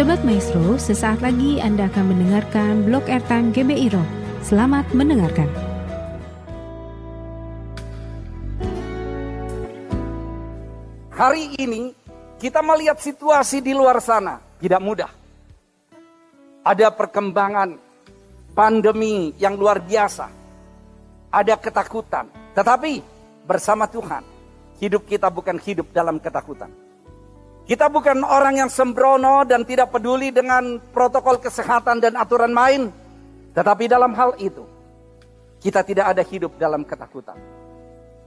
Sobat Maestro, sesaat lagi Anda akan mendengarkan blog airtime GBI Rock. Selamat mendengarkan. Hari ini kita melihat situasi di luar sana tidak mudah. Ada perkembangan pandemi yang luar biasa. Ada ketakutan. Tetapi bersama Tuhan, hidup kita bukan hidup dalam ketakutan. Kita bukan orang yang sembrono dan tidak peduli dengan protokol kesehatan dan aturan main. Tetapi dalam hal itu, kita tidak ada hidup dalam ketakutan.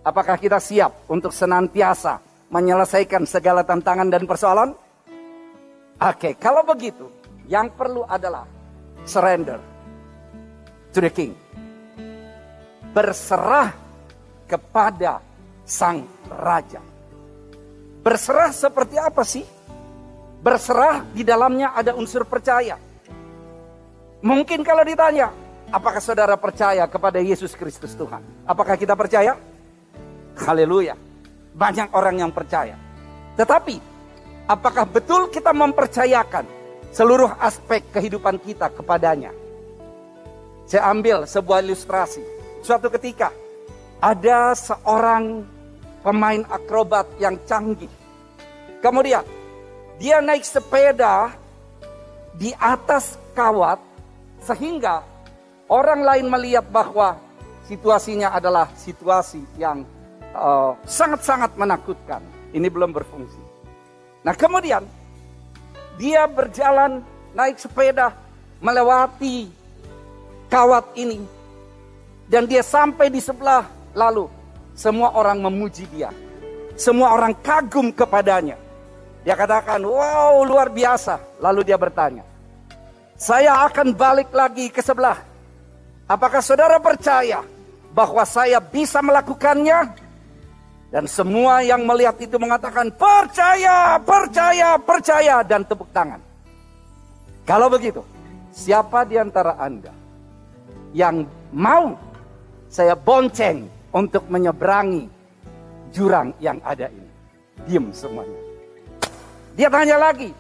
Apakah kita siap untuk senantiasa menyelesaikan segala tantangan dan persoalan? Oke, kalau begitu, yang perlu adalah surrender to the king. Berserah kepada sang raja. Berserah seperti apa sih? Berserah di dalamnya ada unsur percaya. Mungkin kalau ditanya, apakah saudara percaya kepada Yesus Kristus Tuhan? Apakah kita percaya? Haleluya. Banyak orang yang percaya. Tetapi, apakah betul kita mempercayakan seluruh aspek kehidupan kita kepadanya? Saya ambil sebuah ilustrasi. Suatu ketika, ada seorang pemain akrobat yang canggih. Kemudian dia naik sepeda di atas kawat sehingga orang lain melihat bahwa situasinya adalah situasi yang uh, sangat-sangat uh, menakutkan. Ini belum berfungsi. Nah kemudian dia berjalan naik sepeda melewati kawat ini dan dia sampai di sebelah lalu semua orang memuji dia. Semua orang kagum kepadanya. Dia katakan, wow luar biasa. Lalu dia bertanya, saya akan balik lagi ke sebelah. Apakah saudara percaya bahwa saya bisa melakukannya? Dan semua yang melihat itu mengatakan, percaya, percaya, percaya. Dan tepuk tangan. Kalau begitu, siapa di antara Anda yang mau saya bonceng untuk menyeberangi jurang yang ada ini. Diam semuanya. Dia tanya lagi,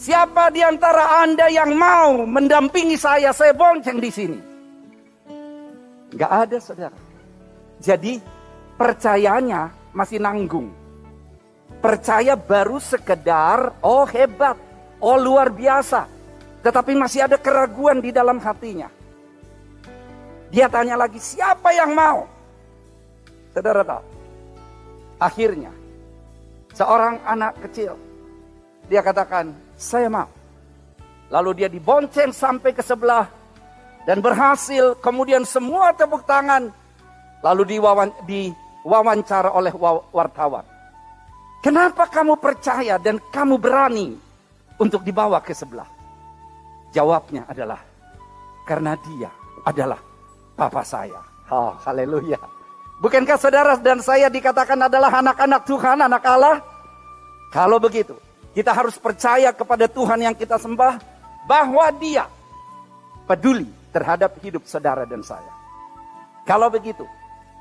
siapa di antara Anda yang mau mendampingi saya, saya bonceng di sini? Gak ada saudara. Jadi percayanya masih nanggung. Percaya baru sekedar, oh hebat, oh luar biasa. Tetapi masih ada keraguan di dalam hatinya. Dia tanya lagi, siapa yang mau? Saudara akhirnya seorang anak kecil, dia katakan, saya mau. Lalu dia dibonceng sampai ke sebelah dan berhasil. Kemudian semua tepuk tangan. Lalu diwawancara oleh wartawan. Kenapa kamu percaya dan kamu berani untuk dibawa ke sebelah? Jawabnya adalah karena dia adalah papa saya. Oh, haleluya. Bukankah saudara dan saya dikatakan adalah anak-anak Tuhan, anak Allah? Kalau begitu, kita harus percaya kepada Tuhan yang kita sembah bahwa Dia peduli terhadap hidup saudara dan saya. Kalau begitu,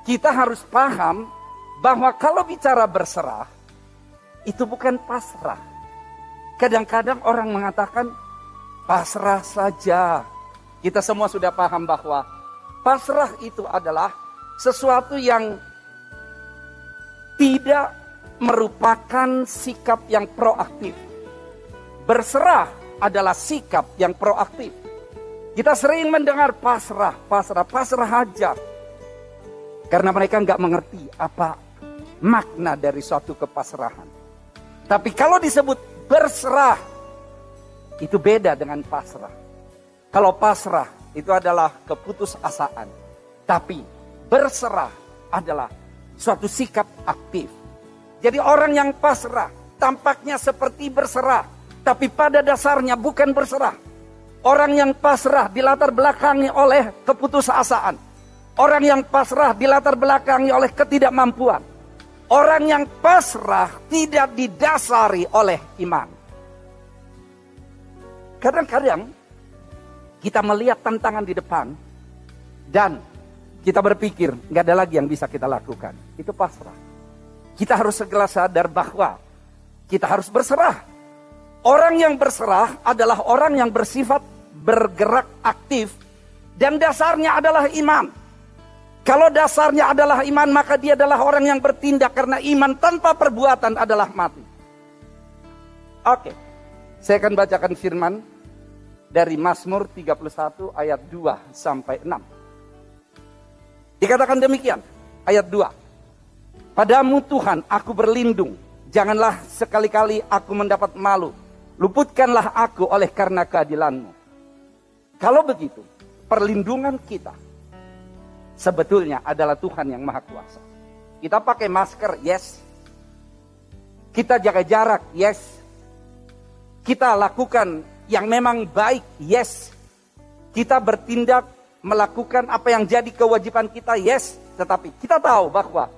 kita harus paham bahwa kalau bicara berserah, itu bukan pasrah. Kadang-kadang orang mengatakan pasrah saja. Kita semua sudah paham bahwa pasrah itu adalah sesuatu yang tidak merupakan sikap yang proaktif. Berserah adalah sikap yang proaktif. Kita sering mendengar pasrah, pasrah, pasrah aja. Karena mereka nggak mengerti apa makna dari suatu kepasrahan. Tapi kalau disebut berserah, itu beda dengan pasrah. Kalau pasrah itu adalah keputusasaan. Tapi berserah adalah suatu sikap aktif. Jadi orang yang pasrah tampaknya seperti berserah, tapi pada dasarnya bukan berserah. Orang yang pasrah dilatar belakangi oleh keputusasaan. Orang yang pasrah dilatar belakangi oleh ketidakmampuan. Orang yang pasrah tidak didasari oleh iman. Kadang-kadang kita melihat tantangan di depan dan kita berpikir nggak ada lagi yang bisa kita lakukan. Itu pasrah. Kita harus segera sadar bahwa kita harus berserah. Orang yang berserah adalah orang yang bersifat bergerak aktif dan dasarnya adalah iman. Kalau dasarnya adalah iman, maka dia adalah orang yang bertindak karena iman tanpa perbuatan adalah mati. Oke, saya akan bacakan firman dari Mazmur 31 ayat 2 sampai 6. Dikatakan demikian, ayat 2. Padamu Tuhan aku berlindung, janganlah sekali-kali aku mendapat malu. Luputkanlah aku oleh karena keadilanmu. Kalau begitu, perlindungan kita sebetulnya adalah Tuhan yang Maha Kuasa. Kita pakai masker, yes. Kita jaga jarak, yes. Kita lakukan yang memang baik, yes. Kita bertindak melakukan apa yang jadi kewajiban kita, yes. Tetapi kita tahu bahwa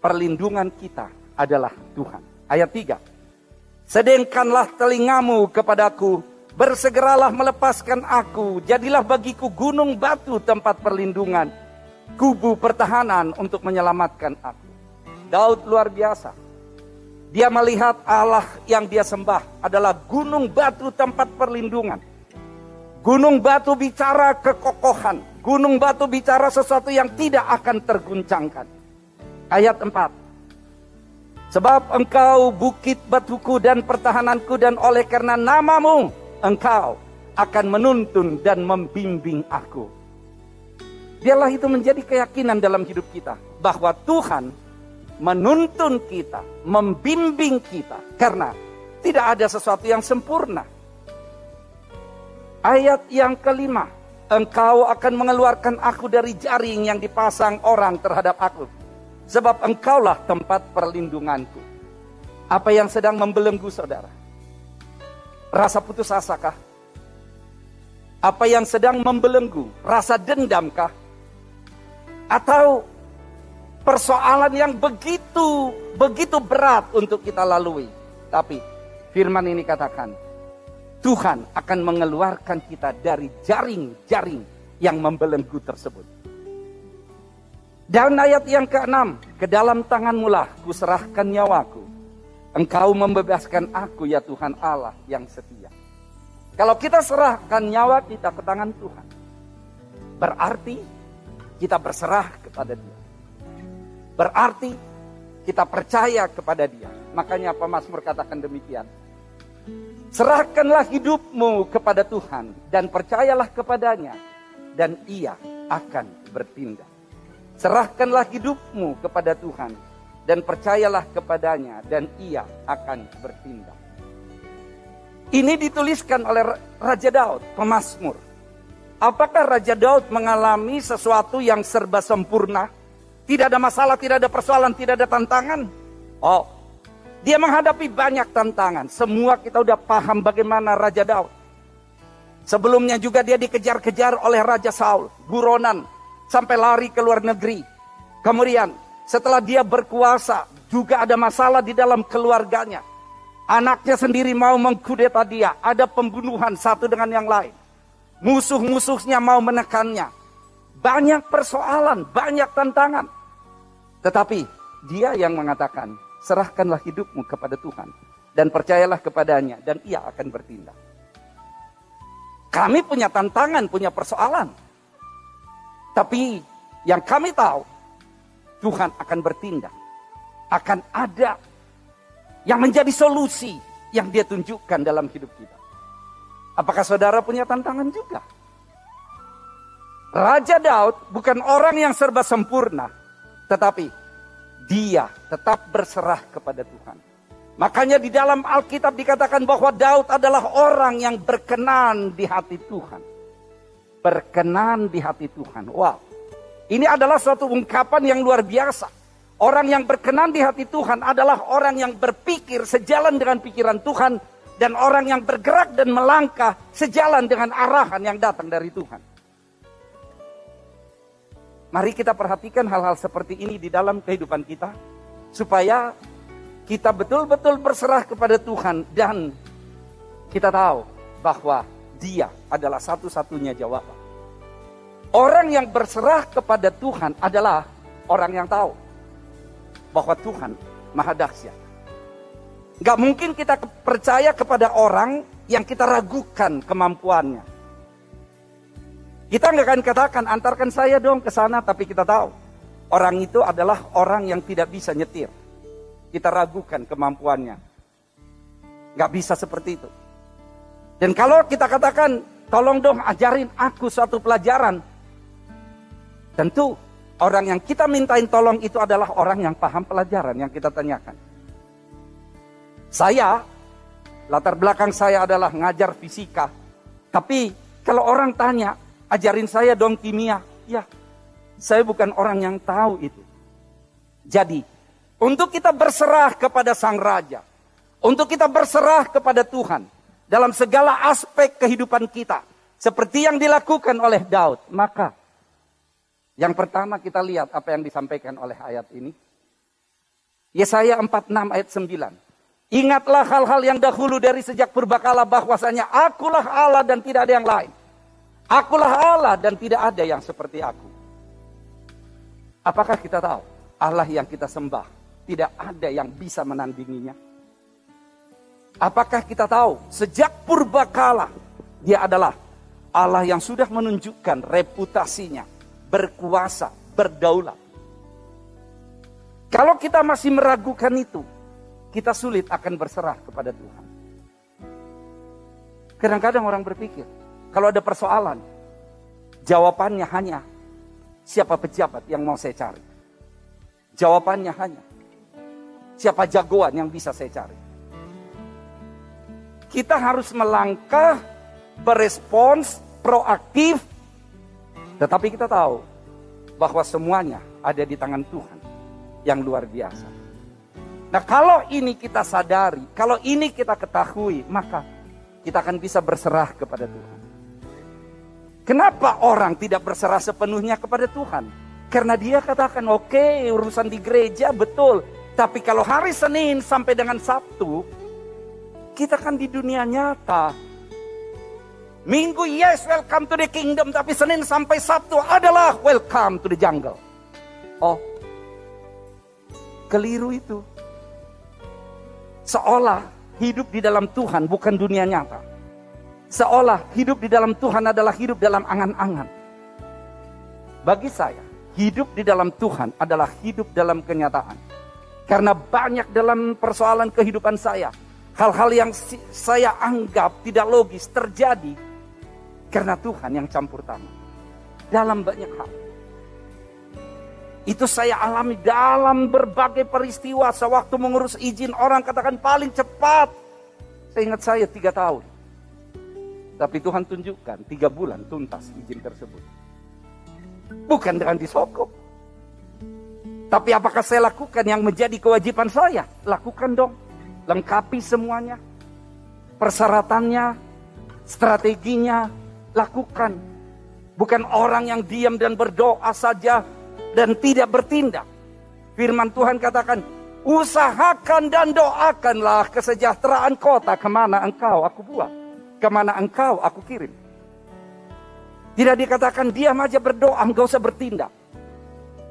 perlindungan kita adalah Tuhan. Ayat 3. Sedengkanlah telingamu kepadaku, Bersegeralah melepaskan aku, jadilah bagiku gunung batu tempat perlindungan, kubu pertahanan untuk menyelamatkan aku. Daud luar biasa. Dia melihat Allah yang dia sembah adalah gunung batu tempat perlindungan. Gunung batu bicara kekokohan. Gunung batu bicara sesuatu yang tidak akan terguncangkan. Ayat 4. Sebab engkau bukit batuku dan pertahananku dan oleh karena namamu engkau akan menuntun dan membimbing aku. Biarlah itu menjadi keyakinan dalam hidup kita bahwa Tuhan menuntun kita, membimbing kita karena tidak ada sesuatu yang sempurna. Ayat yang kelima, engkau akan mengeluarkan aku dari jaring yang dipasang orang terhadap aku. Sebab engkaulah tempat perlindunganku. Apa yang sedang membelenggu saudara? Rasa putus asa kah? Apa yang sedang membelenggu? Rasa dendamkah? Atau persoalan yang begitu begitu berat untuk kita lalui. Tapi firman ini katakan, Tuhan akan mengeluarkan kita dari jaring-jaring yang membelenggu tersebut. Dan ayat yang keenam, ke dalam tanganmu lah kuserahkan nyawaku. Engkau membebaskan aku ya Tuhan Allah yang setia. Kalau kita serahkan nyawa kita ke tangan Tuhan. Berarti kita berserah kepada dia. Berarti kita percaya kepada dia. Makanya apa Mazmur katakan demikian. Serahkanlah hidupmu kepada Tuhan dan percayalah kepadanya dan ia akan bertindak. Serahkanlah hidupmu kepada Tuhan dan percayalah kepadanya dan ia akan bertindak. Ini dituliskan oleh Raja Daud, pemazmur. Apakah Raja Daud mengalami sesuatu yang serba sempurna? Tidak ada masalah, tidak ada persoalan, tidak ada tantangan. Oh, dia menghadapi banyak tantangan. Semua kita udah paham bagaimana Raja Daud. Sebelumnya juga dia dikejar-kejar oleh Raja Saul, buronan, sampai lari ke luar negeri. Kemudian setelah dia berkuasa, juga ada masalah di dalam keluarganya. Anaknya sendiri mau mengkudeta dia. Ada pembunuhan satu dengan yang lain. Musuh-musuhnya mau menekannya. Banyak persoalan, banyak tantangan. Tetapi dia yang mengatakan, serahkanlah hidupmu kepada Tuhan. Dan percayalah kepadanya, dan ia akan bertindak. Kami punya tantangan, punya persoalan. Tapi yang kami tahu, Tuhan akan bertindak. Akan ada yang menjadi solusi yang dia tunjukkan dalam hidup kita. Apakah saudara punya tantangan juga? Raja Daud bukan orang yang serba sempurna, tetapi dia tetap berserah kepada Tuhan. Makanya di dalam Alkitab dikatakan bahwa Daud adalah orang yang berkenan di hati Tuhan. Berkenan di hati Tuhan. Wow. Ini adalah suatu ungkapan yang luar biasa. Orang yang berkenan di hati Tuhan adalah orang yang berpikir sejalan dengan pikiran Tuhan dan orang yang bergerak dan melangkah sejalan dengan arahan yang datang dari Tuhan. Mari kita perhatikan hal-hal seperti ini di dalam kehidupan kita supaya kita betul-betul berserah kepada Tuhan dan kita tahu bahwa Dia adalah satu-satunya jawaban. Orang yang berserah kepada Tuhan adalah orang yang tahu bahwa Tuhan maha dahsyat. Gak mungkin kita percaya kepada orang yang kita ragukan kemampuannya. Kita nggak akan katakan antarkan saya dong ke sana, tapi kita tahu orang itu adalah orang yang tidak bisa nyetir. Kita ragukan kemampuannya. Gak bisa seperti itu. Dan kalau kita katakan, tolong dong ajarin aku suatu pelajaran. Tentu orang yang kita mintain tolong itu adalah orang yang paham pelajaran yang kita tanyakan. Saya, latar belakang saya adalah ngajar fisika. Tapi kalau orang tanya, ajarin saya dong kimia. Ya, saya bukan orang yang tahu itu. Jadi, untuk kita berserah kepada Sang Raja, untuk kita berserah kepada Tuhan dalam segala aspek kehidupan kita, seperti yang dilakukan oleh Daud, maka yang pertama kita lihat apa yang disampaikan oleh ayat ini. Yesaya 46 ayat 9. Ingatlah hal-hal yang dahulu dari sejak purbakala bahwasanya akulah Allah dan tidak ada yang lain. Akulah Allah dan tidak ada yang seperti aku. Apakah kita tahu Allah yang kita sembah tidak ada yang bisa menandinginya? Apakah kita tahu sejak purbakala dia adalah Allah yang sudah menunjukkan reputasinya berkuasa, berdaulat. Kalau kita masih meragukan itu, kita sulit akan berserah kepada Tuhan. Kadang-kadang orang berpikir, kalau ada persoalan, jawabannya hanya siapa pejabat yang mau saya cari. Jawabannya hanya siapa jagoan yang bisa saya cari. Kita harus melangkah, berespons, proaktif, tetapi kita tahu bahwa semuanya ada di tangan Tuhan yang luar biasa. Nah kalau ini kita sadari, kalau ini kita ketahui, maka kita akan bisa berserah kepada Tuhan. Kenapa orang tidak berserah sepenuhnya kepada Tuhan? Karena dia katakan, oke okay, urusan di gereja betul. Tapi kalau hari Senin sampai dengan Sabtu, kita kan di dunia nyata. Minggu yes welcome to the kingdom. Tapi Senin sampai Sabtu adalah welcome to the jungle. Oh, keliru itu. Seolah hidup di dalam Tuhan bukan dunia nyata. Seolah hidup di dalam Tuhan adalah hidup dalam angan-angan. Bagi saya, hidup di dalam Tuhan adalah hidup dalam kenyataan. Karena banyak dalam persoalan kehidupan saya, hal-hal yang saya anggap tidak logis terjadi karena Tuhan yang campur tangan. Dalam banyak hal. Itu saya alami dalam berbagai peristiwa. Sewaktu mengurus izin orang katakan paling cepat. Saya ingat saya tiga tahun. Tapi Tuhan tunjukkan tiga bulan tuntas izin tersebut. Bukan dengan disokok. Tapi apakah saya lakukan yang menjadi kewajiban saya? Lakukan dong. Lengkapi semuanya. Persyaratannya, strateginya, lakukan. Bukan orang yang diam dan berdoa saja dan tidak bertindak. Firman Tuhan katakan, usahakan dan doakanlah kesejahteraan kota ke mana engkau aku buat. Ke mana engkau aku kirim. Tidak dikatakan diam aja berdoa, enggak usah bertindak.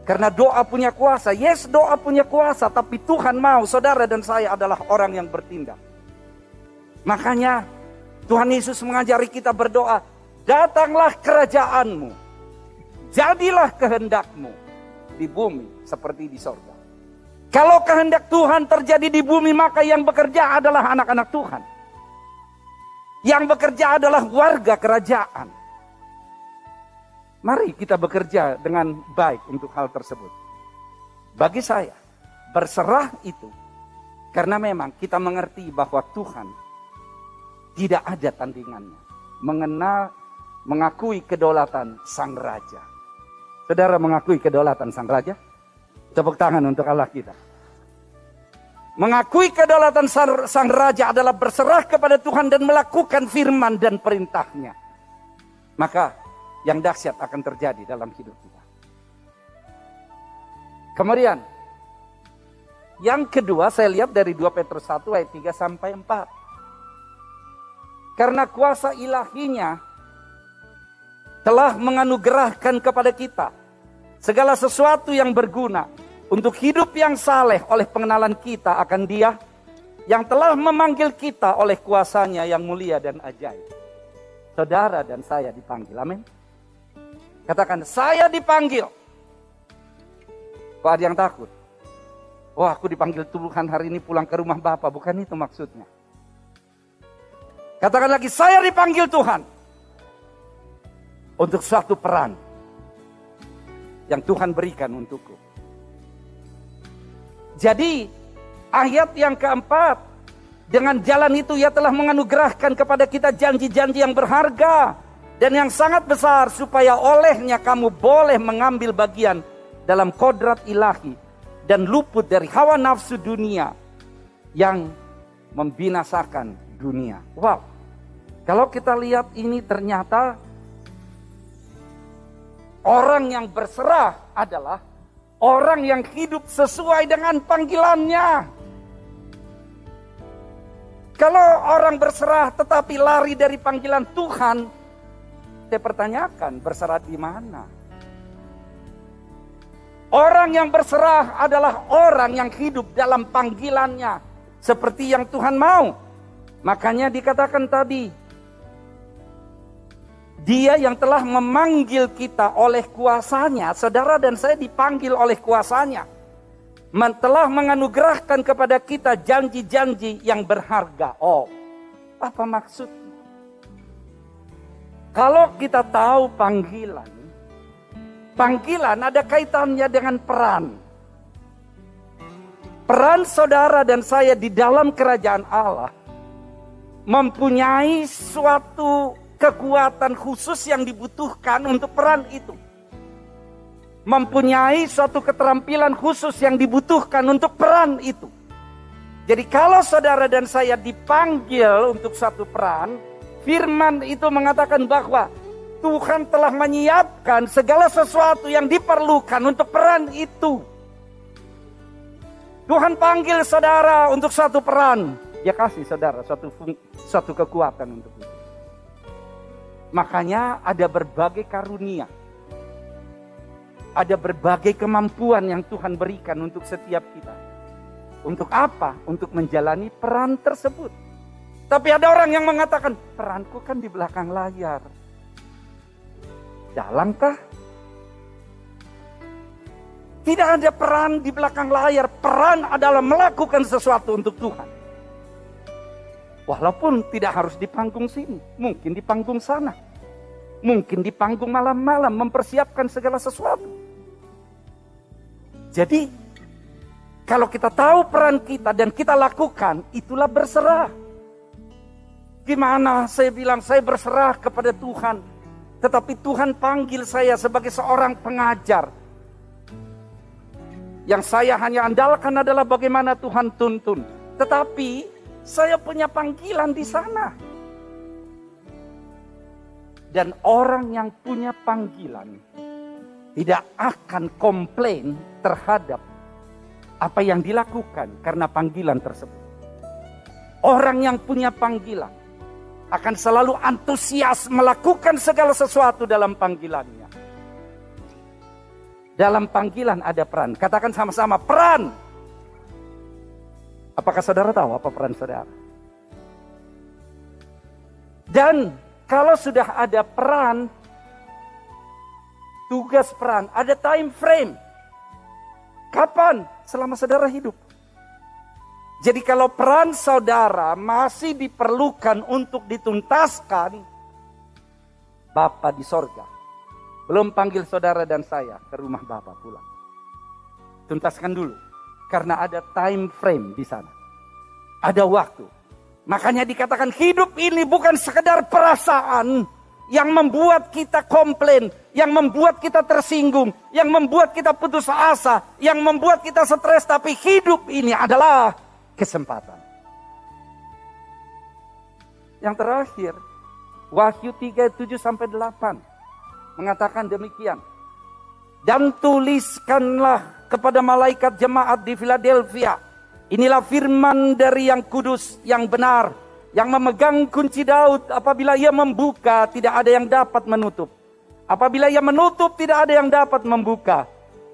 Karena doa punya kuasa. Yes, doa punya kuasa. Tapi Tuhan mau saudara dan saya adalah orang yang bertindak. Makanya Tuhan Yesus mengajari kita berdoa. Datanglah kerajaanmu. Jadilah kehendakmu. Di bumi seperti di sorga. Kalau kehendak Tuhan terjadi di bumi maka yang bekerja adalah anak-anak Tuhan. Yang bekerja adalah warga kerajaan. Mari kita bekerja dengan baik untuk hal tersebut. Bagi saya, berserah itu karena memang kita mengerti bahwa Tuhan tidak ada tandingannya. Mengenal, mengakui kedaulatan Sang Raja. Saudara mengakui kedaulatan Sang Raja? Tepuk tangan untuk Allah kita. Mengakui kedaulatan sang raja adalah berserah kepada Tuhan dan melakukan firman dan perintahnya. Maka yang dahsyat akan terjadi dalam hidup kita. Kemudian, yang kedua saya lihat dari 2 Petrus 1 ayat 3 sampai 4. Karena kuasa ilahinya telah menganugerahkan kepada kita segala sesuatu yang berguna untuk hidup yang saleh oleh pengenalan kita akan dia yang telah memanggil kita oleh kuasanya yang mulia dan ajaib. Saudara dan saya dipanggil, amin. Katakan, saya dipanggil. Kok ada yang takut? Wah, aku dipanggil Tuhan hari ini pulang ke rumah Bapak. Bukan itu maksudnya. Katakan lagi, saya dipanggil Tuhan. Untuk suatu peran. Yang Tuhan berikan untukku. Jadi, ayat yang keempat. Dengan jalan itu ia telah menganugerahkan kepada kita janji-janji yang berharga. Dan yang sangat besar supaya olehnya kamu boleh mengambil bagian dalam kodrat ilahi dan luput dari hawa nafsu dunia yang membinasakan dunia. Wow. Kalau kita lihat ini ternyata orang yang berserah adalah orang yang hidup sesuai dengan panggilannya. Kalau orang berserah tetapi lari dari panggilan Tuhan, saya pertanyakan berserah di mana? Orang yang berserah adalah orang yang hidup dalam panggilannya. Seperti yang Tuhan mau. Makanya dikatakan tadi. Dia yang telah memanggil kita oleh kuasanya. Saudara dan saya dipanggil oleh kuasanya. Telah menganugerahkan kepada kita janji-janji yang berharga. Oh, apa maksudnya? Kalau kita tahu panggilan, Panggilan ada kaitannya dengan peran. Peran saudara dan saya di dalam kerajaan Allah mempunyai suatu kekuatan khusus yang dibutuhkan untuk peran itu. Mempunyai suatu keterampilan khusus yang dibutuhkan untuk peran itu. Jadi kalau saudara dan saya dipanggil untuk satu peran, firman itu mengatakan bahwa Tuhan telah menyiapkan segala sesuatu yang diperlukan untuk peran itu. Tuhan panggil saudara untuk satu peran. Dia kasih saudara satu satu kekuatan untuk itu. Makanya ada berbagai karunia. Ada berbagai kemampuan yang Tuhan berikan untuk setiap kita. Untuk apa? Untuk menjalani peran tersebut. Tapi ada orang yang mengatakan, peranku kan di belakang layar dalangkah? Tidak ada peran di belakang layar. Peran adalah melakukan sesuatu untuk Tuhan. Walaupun tidak harus di panggung sini. Mungkin di panggung sana. Mungkin di panggung malam-malam mempersiapkan segala sesuatu. Jadi kalau kita tahu peran kita dan kita lakukan, itulah berserah. Gimana saya bilang saya berserah kepada Tuhan tetapi Tuhan panggil saya sebagai seorang pengajar. Yang saya hanya andalkan adalah bagaimana Tuhan tuntun. Tetapi saya punya panggilan di sana. Dan orang yang punya panggilan tidak akan komplain terhadap apa yang dilakukan karena panggilan tersebut. Orang yang punya panggilan akan selalu antusias melakukan segala sesuatu dalam panggilannya. Dalam panggilan ada peran. Katakan sama-sama peran. Apakah saudara tahu apa peran saudara? Dan kalau sudah ada peran, tugas peran, ada time frame. Kapan? Selama saudara hidup. Jadi kalau peran saudara masih diperlukan untuk dituntaskan, Bapak di sorga belum panggil saudara dan saya ke rumah Bapak pulang. Tuntaskan dulu, karena ada time frame di sana. Ada waktu. Makanya dikatakan hidup ini bukan sekedar perasaan yang membuat kita komplain, yang membuat kita tersinggung, yang membuat kita putus asa, yang membuat kita stres. Tapi hidup ini adalah kesempatan. Yang terakhir, Wahyu 3, 7 sampai 8 mengatakan demikian. Dan tuliskanlah kepada malaikat jemaat di Philadelphia. Inilah firman dari yang kudus, yang benar, yang memegang kunci Daud. Apabila ia membuka, tidak ada yang dapat menutup. Apabila ia menutup, tidak ada yang dapat membuka.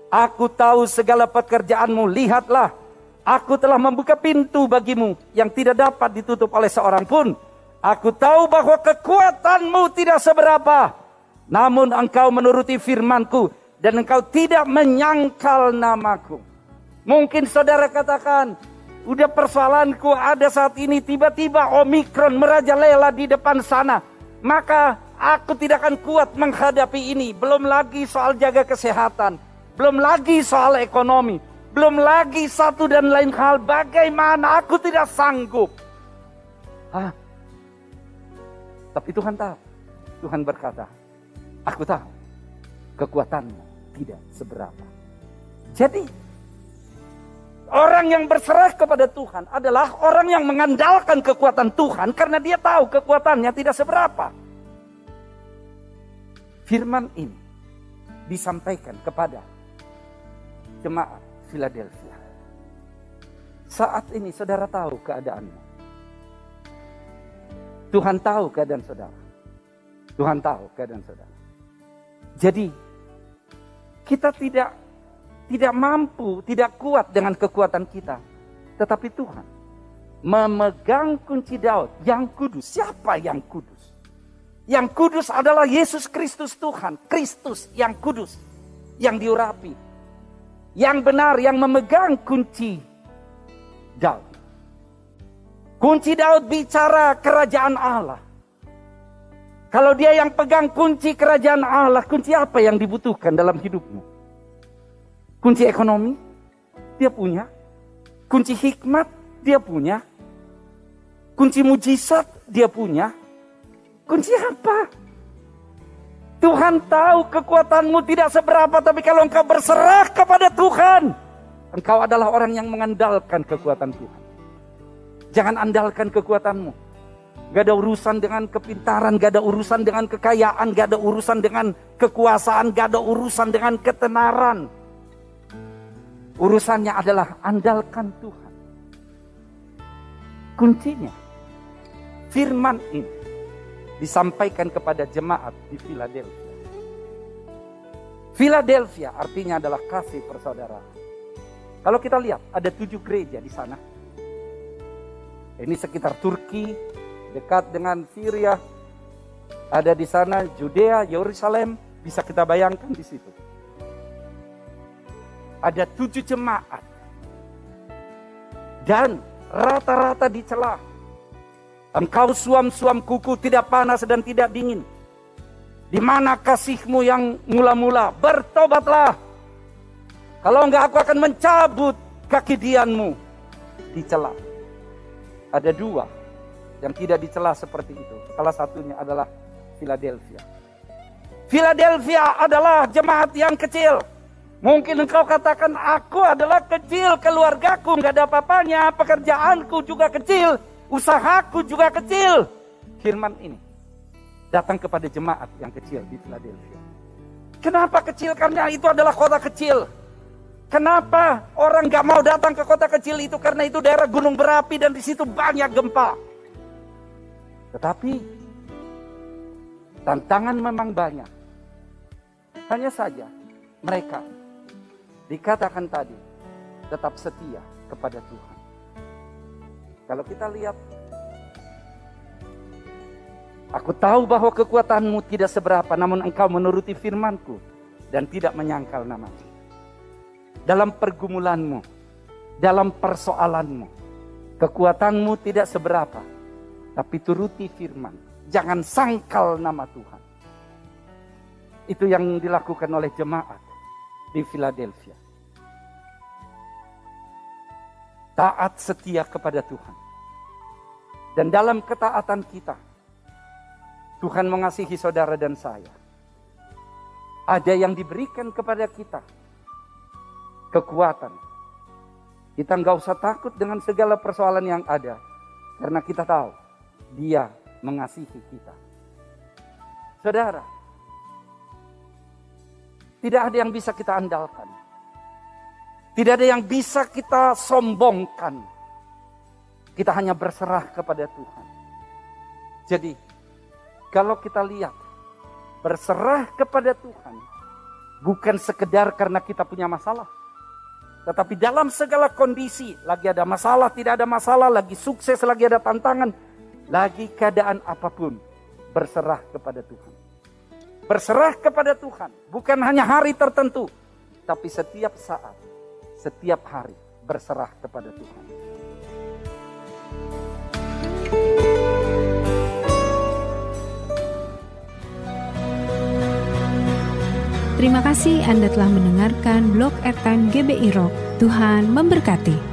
Aku tahu segala pekerjaanmu, lihatlah Aku telah membuka pintu bagimu yang tidak dapat ditutup oleh seorang pun. Aku tahu bahwa kekuatanmu tidak seberapa. Namun engkau menuruti firmanku dan engkau tidak menyangkal namaku. Mungkin saudara katakan, udah persoalanku ada saat ini tiba-tiba Omikron merajalela di depan sana. Maka aku tidak akan kuat menghadapi ini. Belum lagi soal jaga kesehatan. Belum lagi soal ekonomi belum lagi satu dan lain hal bagaimana aku tidak sanggup. Hah? Tapi Tuhan tahu. Tuhan berkata, aku tahu kekuatanmu tidak seberapa. Jadi orang yang berserah kepada Tuhan adalah orang yang mengandalkan kekuatan Tuhan karena dia tahu kekuatannya tidak seberapa. Firman ini disampaikan kepada jemaat Philadelphia. Saat ini saudara tahu keadaanmu. Tuhan tahu keadaan saudara. Tuhan tahu keadaan saudara. Jadi kita tidak tidak mampu, tidak kuat dengan kekuatan kita. Tetapi Tuhan memegang kunci Daud yang kudus. Siapa yang kudus? Yang kudus adalah Yesus Kristus Tuhan. Kristus yang kudus. Yang diurapi yang benar yang memegang kunci Daud. Kunci Daud bicara kerajaan Allah. Kalau dia yang pegang kunci kerajaan Allah, kunci apa yang dibutuhkan dalam hidupmu? Kunci ekonomi? Dia punya. Kunci hikmat? Dia punya. Kunci mujizat? Dia punya. Kunci apa? Tuhan tahu kekuatanmu tidak seberapa, tapi kalau engkau berserah kepada Tuhan, engkau adalah orang yang mengandalkan kekuatan Tuhan. Jangan andalkan kekuatanmu. Gak ada urusan dengan kepintaran, gak ada urusan dengan kekayaan, gak ada urusan dengan kekuasaan, gak ada urusan dengan ketenaran. Urusannya adalah andalkan Tuhan. Kuncinya, firman ini disampaikan kepada jemaat di Philadelphia. Philadelphia artinya adalah kasih persaudaraan. Kalau kita lihat ada tujuh gereja di sana. Ini sekitar Turki, dekat dengan Syria. Ada di sana Judea, Yerusalem, bisa kita bayangkan di situ. Ada tujuh jemaat. Dan rata-rata di celah Engkau suam-suam kuku tidak panas dan tidak dingin. Di mana kasihmu yang mula-mula? Bertobatlah. Kalau enggak aku akan mencabut kaki dianmu. Dicela. Ada dua yang tidak dicela seperti itu. Salah satunya adalah Philadelphia. Philadelphia adalah jemaat yang kecil. Mungkin engkau katakan aku adalah kecil, keluargaku nggak ada apa-apanya, pekerjaanku juga kecil, Usahaku juga kecil. Firman ini datang kepada jemaat yang kecil di Philadelphia. Kenapa kecil? Karena itu adalah kota kecil. Kenapa orang gak mau datang ke kota kecil itu? Karena itu daerah gunung berapi dan di situ banyak gempa. Tetapi tantangan memang banyak. Hanya saja mereka dikatakan tadi tetap setia kepada Tuhan. Kalau kita lihat, aku tahu bahwa kekuatanmu tidak seberapa, namun engkau menuruti firmanku dan tidak menyangkal namaku. Dalam pergumulanmu, dalam persoalanmu, kekuatanmu tidak seberapa, tapi turuti firman. Jangan sangkal nama Tuhan. Itu yang dilakukan oleh jemaat di Philadelphia. taat setia kepada Tuhan. Dan dalam ketaatan kita, Tuhan mengasihi saudara dan saya. Ada yang diberikan kepada kita. Kekuatan. Kita nggak usah takut dengan segala persoalan yang ada. Karena kita tahu dia mengasihi kita. Saudara, tidak ada yang bisa kita andalkan. Tidak ada yang bisa kita sombongkan. Kita hanya berserah kepada Tuhan. Jadi, kalau kita lihat berserah kepada Tuhan bukan sekedar karena kita punya masalah. Tetapi dalam segala kondisi, lagi ada masalah, tidak ada masalah, lagi sukses, lagi ada tantangan, lagi keadaan apa pun, berserah kepada Tuhan. Berserah kepada Tuhan, bukan hanya hari tertentu, tapi setiap saat, setiap hari berserah kepada Tuhan. Terima kasih Anda telah mendengarkan blog Airtime GBI Rock. Tuhan memberkati.